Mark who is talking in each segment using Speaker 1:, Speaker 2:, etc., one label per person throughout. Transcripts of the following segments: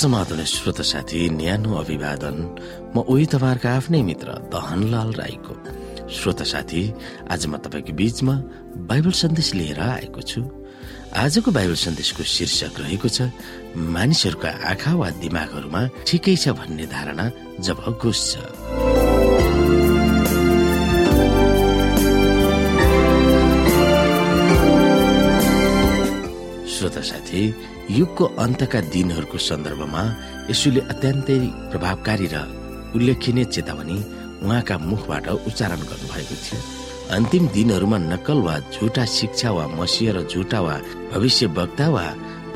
Speaker 1: समाधान श्रोत साथी न्यानो अभिवादन। म उही तपाईँहरूको आफ्नै मित्र दहनलाल राईको। श्रोत साथी आज म तपाईँको बीचमा बाइबल सन्देश लिएर आएको छु। आजको बाइबल सन्देशको शीर्षक रहेको छ मानिसहरूका आँखा वा दिमागहरूमा ठिकै छ भन्ने धारणा जब घुस्छ श्रोता साथी युगको अन्तका दिनहरूको सन्दर्भमा यसुले अत्यन्तै प्रभावकारी र उल्लेखनीय चेतावनी उहाँका मुखबाट उच्चारण गर्नुभएको थियो। अन्तिम दिनहरूमा नक्कल वा झुटा शिक्षा वा मसिह र झुटा वा भविष्य वक्ता वा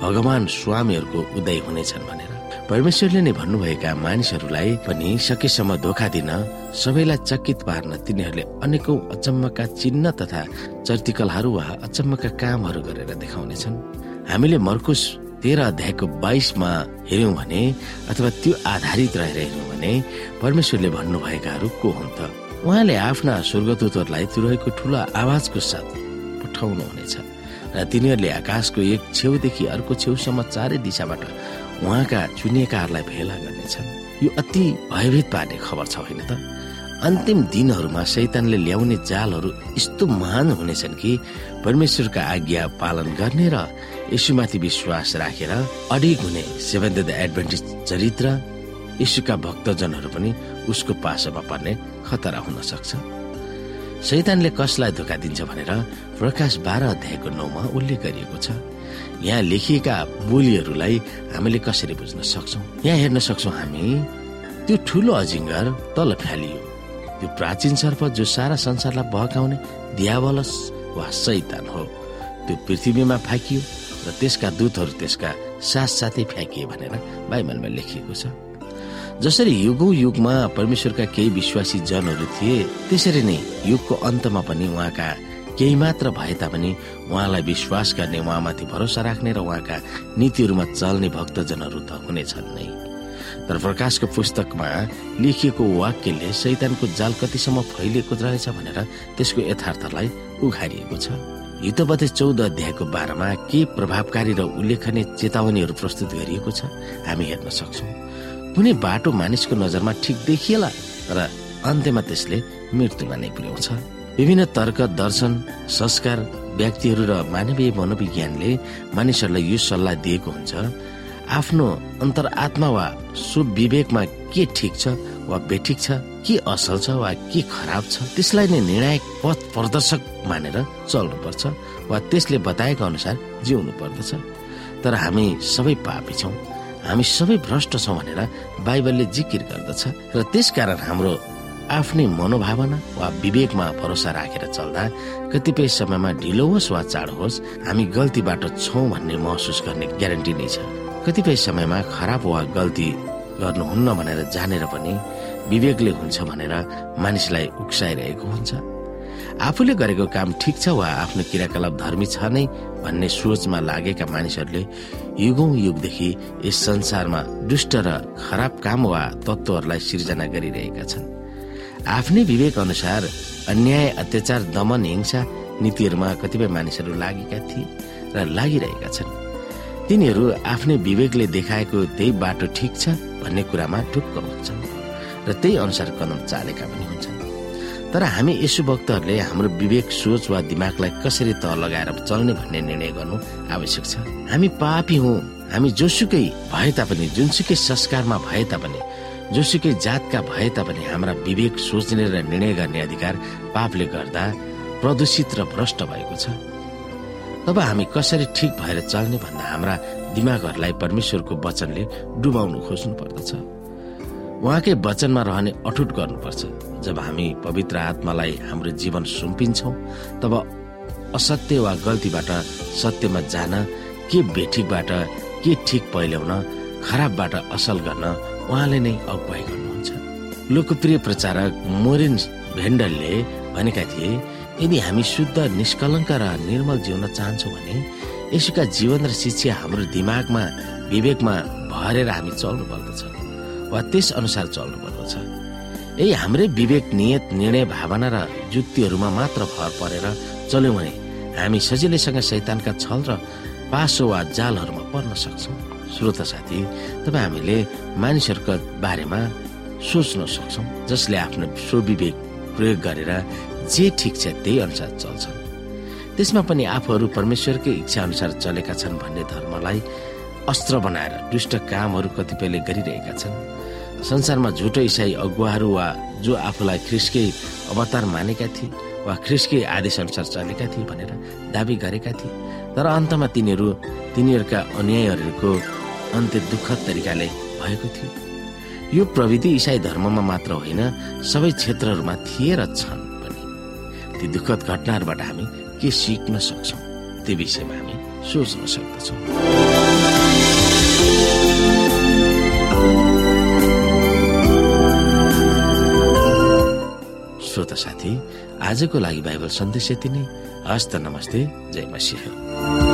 Speaker 1: भगवान स्वामीहरूको उदय हुनेछन् भनेर। परमेश्वरले नै भन्नुभएका मानिसहरूलाई पनि सकेसम्म धोका दिन सबैलाई चकित पार्न तिनीहरूले अनेकौं अचम्मका चिन्ह तथा चर्तिकलहरू वा अचम्मका कामहरू गरेर देखाउनेछन्। हामीले मर्कुस तेह्र अध्यायको बाइसमा हेर्यौं भने अथवा त्यो आधारित रहेर हेर्यौं भने परमेश्वरले भन्नुभएकाहरू को हुन् त? उहाँले आफ्ना स्वर्गदूतहरूलाई तुरहेको ठुलो आवाजको साथ पठाउनु हुनेछ र तिनीहरूले आकाशको एक छेउदेखि अर्को छेउसम्म चारै दिशाबाट उहाँका चुनिएकाहरूलाई भेला गर्नेछन्। यो अति भयभीत पार्ने खबर छ होइन त? अन्तिम दिनहरूमा शैतानले ल्याउने जालहरू यस्तो महान हुनेछन् कि परमेश्वरका आज्ञा पालन गर्ने र यशुमाथि विश्वास राखेर अडिग हुने सेभेन्थ द एडभेन्टिज चरित्र यशुका भक्तजनहरू पनि उसको पासोमा पर्ने खतरा हुन सक्छ। शैतानले कसलाई धोका दिन्छ भनेर प्रकाश बाह्र अध्यायको नौमा उल्लेख गरिएको छ। यहाँ लेखिएका बोलीहरूलाई हामीले कसरी बुझ्न सक्छौ? यहाँ हेर्न सक्छौ हामी त्यो ठुलो अजिङ्गर तल फ्यालियो। त्यो प्राचीन सर्प जो सारा संसारलाई बहकाउने दियावलस वा शैतान हो त्यो पृथ्वीमा फ्याँकियो र त्यसका दूतहरू त्यसका साथसाथै फ्याँकिए भनेर बाइबलमा लेखिएको छ। जसरी युगौं युगमा परमेश्वरका केही विश्वासी जनहरू थिए त्यसरी नै युगको अन्तमा पनि उहाँका केही मात्र भए तापनि उहाँलाई विश्वास गर्ने उहाँमाथि भरोसा राख्ने र उहाँका नीतिहरूमा चल्ने भक्तजनहरू त हुनेछन् नै। तर प्रकाशको पुस्तकमा लेखिएको वाक्यले शैतानको जाल कतिसम्म फैलिएको रहेछ भनेर त्यसको यथार्थलाई उघारिएको छ। हितपथे चौध अध्यायको बाह्रमा के प्रभावकारी र उल्लेखनीय चेतावनीहरू प्रस्तुत गरिएको छ हामी हेर्न सक्छौ। कुनै बाटो मानिसको नजरमा ठिक देखिएला र अन्त्यमा त्यसले मृत्युमा नै पुर्याउँछ विभिन्न तर्क दर्शन संस्कार व्यक्तिहरू र मानवीय मनोविज्ञानले मानिसहरूलाई यो सल्लाह दिएको हुन्छ आफ्नो अन्तरआत्मा वा सुविवेकमा के ठिक छ वा बेठिक छ के असल छ वा के खराब छ त्यसलाई नै निर्णायक पथ प्रदर्शक मानेर चल्नुपर्छ वा त्यसले बताएका अनुसार जिउनु पर्दछ तर हामी सबै पापी छौँ। हामी सबै भ्रष्ट छौँ भनेर बाइबलले जिकिर गर्दछ र त्यसकारण हाम्रो आफ्नै मनोभावना वा विवेकमा भरोसा राखेर चल्दा कतिपय समयमा ढिलो होस् वा चाँडो होस् हामी गल्तीबाट छौँ भन्ने महसुस गर्ने ग्यारेन्टी नै छ। कतिपय समयमा खराब वा गल्ती गर्नुहुन्न भनेर जानेर पनि विवेकले हुन्छ भनेर मानिसलाई उक्साइरहेको हुन्छ। आफूले गरेको काम ठिक छ वा आफ्नो क्रियाकलाप धर्मी छ नै भन्ने सोचमा लागेका मानिसहरूले युगौं युगदेखि यस संसारमा दुष्ट र खराब काम वा तत्वहरूलाई सिर्जना गरिरहेका छन्। आफ्नै विवेक अनुसार अन्याय अत्याचार दमन हिंसा नीतिहरूमा कतिपय मानिसहरू लागेका थिए र लागिरहेका छन्। तिनीहरू आफ्नै विवेकले देखाएको त्यही बाटो ठिक छ भन्ने कुरामा ढुक्क हुन्छन् र त्यही अनुसार कदम चालेका पनि हुन्छन्। तर हामी यसो भक्तहरूले हाम्रो विवेक सोच वा दिमागलाई कसरी तह लगाएर चल्ने भन्ने निर्णय गर्नु आवश्यक छ? हामी पापी हौ। हामी जोसुकै भए तापनि जुनसुकै संस्कारमा भए तापनि जोसुकै जातका भए तापनि हाम्रा विवेक सोच्ने र निर्णय गर्ने अधिकार पापले गर्दा प्रदूषित र भ्रष्ट भएको छ। तब हामी कसरी ठिक भएर चल्ने भन्दा हाम्रा दिमागहरूलाई परमेश्वरको वचनले डुबाउनु खोज्नु पर्दछ उहाँकै वचनमा रहने अठुट गर्नुपर्छ। जब हामी पवित्र आत्मालाई हाम्रो जीवन सुम्पिन्छौँ तब असत्य वा गल्तीबाट सत्यमा जान के बेठिकबाट के ठिक पहिल्याउन खराबबाट असल गर्न उहाँले नै अगुवाई गर्नुहुन्छ। लोकप्रिय प्रचारक मोरिन भेन्डलले भनेका थिए यदि हामी शुद्ध निष्कलङ्क र निर्मल जिउन चाहन्छौँ भने यसुका जीवन र शिक्षा हाम्रो दिमागमा विवेकमा भरेर हामी चल्नु पर्दछ वा त्यस अनुसार चल्नु पर्दछ। यही हाम्रै विवेक नियत निर्णय भावना र जुक्तिहरूमा मात्र भर परेर चल्यौँ भने हामी सजिलैसँग शैतानका छल र पासो वा जालहरूमा पर्न सक्छौँ। श्रोता साथी तपाईँ हामीले मानिसहरूका बारेमा सोच्न सक्छौँ जसले आफ्नो स्वविवेक प्रयोग गरेर जे ठिक छ त्यही अनुसार चल्छन्। त्यसमा पनि आफूहरू परमेश्वरकै इच्छा अनुसार चलेका छन् भन्ने धर्मलाई अस्त्र बनाएर दुष्ट कामहरू कतिपयले गरिरहेका छन्। संसारमा झुटो इसाई अगुवाहरू वा जो आफूलाई ख्रिस्कै अवतार मानेका थिए वा ख्रिस्कै आदेश अनुसार चलेका थिए भनेर दावी गरेका थिए तर अन्तमा तिनीहरू तिनीहरूका अन्यायहरूको अन्त्य दुःखद तरिकाले भएको थियो। यो प्रविधि इसाई धर्ममा मात्र होइन सबै क्षेत्रहरूमा थिए र छन्। ती दुःखद घटनाहरूबाट हामी के सिक्न सक्छौँ त्यो विषयमा हामी सोच्न सक्दछौँ। श्रोता साथी आजको लागि बाइबल सन्देश यति नै। हस्त नमस्ते जय मसिंह।